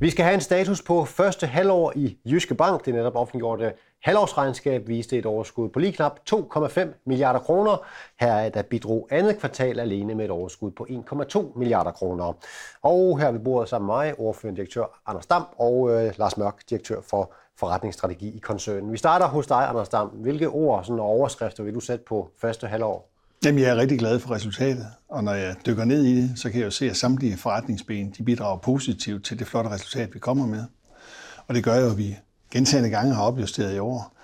Vi skal have en status på første halvår i Jyske Bank. Det netop offentliggjorte halvårsregnskab viste et overskud på lige knap 2,5 milliarder kroner. Her er der bidrog andet kvartal alene med et overskud på 1,2 milliarder kroner. Og her ved bordet sammen med mig, ordførende direktør Anders Dam og øh, Lars Mørk, direktør for forretningsstrategi i koncernen. Vi starter hos dig, Anders Dam. Hvilke ord sådan, og overskrifter vil du sætte på første halvår? Jamen, jeg er rigtig glad for resultatet, og når jeg dykker ned i det, så kan jeg jo se, at samtlige forretningsben de bidrager positivt til det flotte resultat, vi kommer med. Og det gør jo, at vi gentagende gange har opjusteret i år.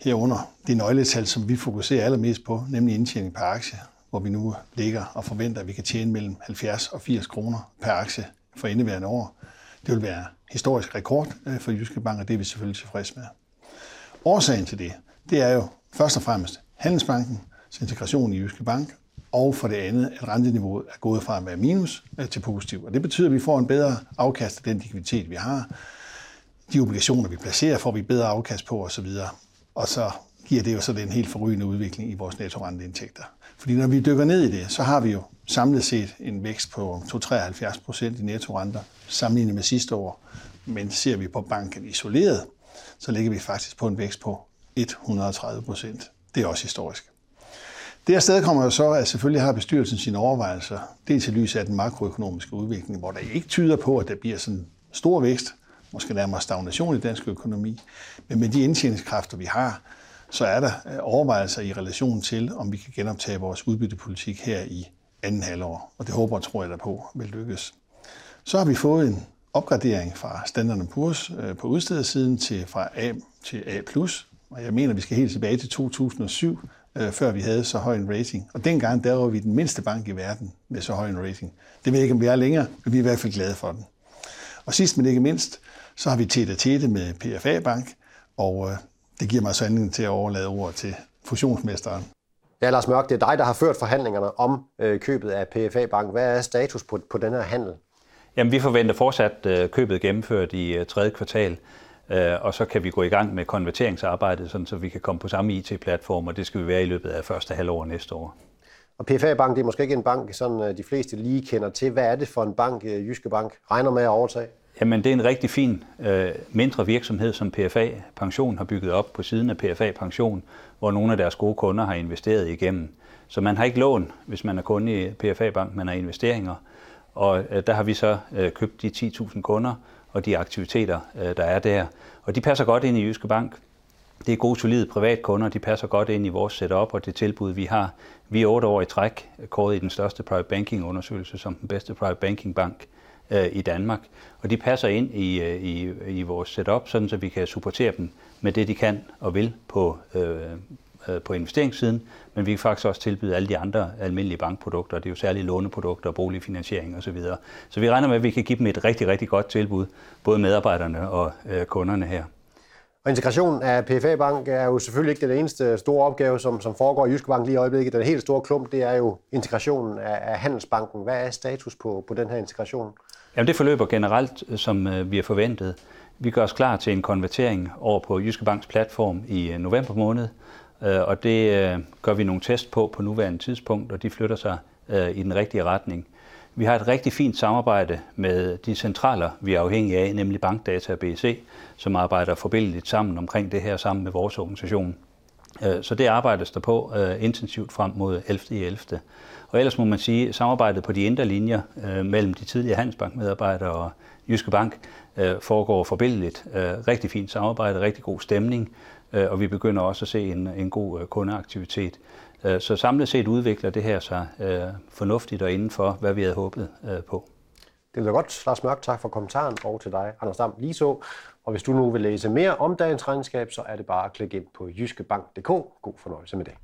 Herunder det nøgletal, som vi fokuserer allermest på, nemlig indtjening per aktie, hvor vi nu ligger og forventer, at vi kan tjene mellem 70 og 80 kroner per aktie for indeværende år. Det vil være historisk rekord øh, for Jyske Bank, og det er vi selvfølgelig tilfredse med. Årsagen til det, det er jo først og fremmest Handelsbanken, integration i Jyske Bank, og for det andet, at renteniveauet er gået fra at være minus øh, til positiv. Og det betyder, at vi får en bedre afkast af den likviditet, vi har. De obligationer, vi placerer, får vi bedre afkast på osv. Og så giver det jo så den helt forrygende udvikling i vores nettorenteindtægter. Fordi når vi dykker ned i det, så har vi jo samlet set en vækst på 273 procent i nettorenter sammenlignet med sidste år. Men ser vi på banken isoleret, så ligger vi faktisk på en vækst på 130 procent. Det er også historisk. Det afsted kommer jo så, at selvfølgelig har bestyrelsen sine overvejelser, dels i lyset af den makroøkonomiske udvikling, hvor der ikke tyder på, at der bliver sådan stor vækst, måske nærmere stagnation i dansk økonomi, men med de indtjeningskræfter, vi har, så er der øh, overvejelser i relation til, om vi kan genoptage vores udbyttepolitik her i anden halvår, og det håber og tror jeg der på vil lykkes. Så har vi fået en opgradering fra Standard Poor's øh, på udstedersiden til fra A til A+, og jeg mener, at vi skal helt tilbage til 2007, øh, før vi havde så høj en rating. Og dengang, der var vi den mindste bank i verden med så høj en rating. Det ved jeg ikke, om vi er længere, men vi er i hvert fald glade for den. Og sidst men ikke mindst, så har vi tæt tætte med PFA Bank, og øh, det giver mig så anledning til at overlade ordet til fusionsmesteren. Ja, Lars Mørk, det er dig, der har ført forhandlingerne om øh, købet af PFA Bank. Hvad er status på, på den her handel? Jamen, vi forventer fortsat øh, købet gennemført i øh, tredje kvartal. Øh, og så kan vi gå i gang med konverteringsarbejdet, sådan så vi kan komme på samme IT-platform, og det skal vi være i løbet af første halvår næste år. Og PFA Bank, det er måske ikke en bank, sådan øh, de fleste lige kender til. Hvad er det for en bank, øh, Jyske Bank regner med at overtage? Jamen, det er en rigtig fin øh, mindre virksomhed, som PFA Pension har bygget op på siden af PFA Pension, hvor nogle af deres gode kunder har investeret igennem. Så man har ikke lån, hvis man er kunde i PFA Bank, man har investeringer. Og øh, der har vi så øh, købt de 10.000 kunder, og de aktiviteter, øh, der er der. Og de passer godt ind i Jyske Bank. Det er gode, solide privatkunder, de passer godt ind i vores setup og det tilbud, vi har. Vi er otte år i træk kåret i den største private banking undersøgelse som den bedste private banking bank øh, i Danmark. Og de passer ind i, øh, i, i vores setup, sådan så vi kan supportere dem med det, de kan og vil på, Øh, på investeringssiden, men vi kan faktisk også tilbyde alle de andre almindelige bankprodukter. Det er jo særligt låneprodukter, boligfinansiering osv. Så, så vi regner med, at vi kan give dem et rigtig, rigtig godt tilbud, både medarbejderne og øh, kunderne her. Og integrationen af PFA Bank er jo selvfølgelig ikke den eneste store opgave, som, som foregår i Jyske Bank lige i øjeblikket. Den helt store klump, det er jo integrationen af, af Handelsbanken. Hvad er status på, på den her integration? Jamen det forløber generelt, som øh, vi har forventet. Vi gør os klar til en konvertering over på Jyske Banks platform i øh, november måned, Øh, Øh, og det øh, gør vi nogle test på på nuværende tidspunkt, og de flytter sig øh, i den rigtige retning. Vi har et rigtig fint samarbejde med de centraler, vi er afhængige af, nemlig Bankdata og BC, som arbejder forbindeligt sammen omkring det her sammen med vores organisation. Så det arbejdes der på intensivt frem mod 11. 11. Og ellers må man sige, at samarbejdet på de indre linjer mellem de tidligere Handelsbank-medarbejdere og Jyske Bank foregår forbindeligt. Rigtig fint samarbejde, rigtig god stemning, Øh, og vi begynder også at se en, en god øh, kundeaktivitet. Øh, så samlet set udvikler det her sig fornuftigt og inden for, hvad vi havde håbet på. Det lyder godt. Lars Mørk, tak for kommentaren, og til dig, Anders Dam, lige så. Og hvis du nu vil læse mere om dagens regnskab, så er det bare at klikke ind på jyskebank.dk. God fornøjelse med det.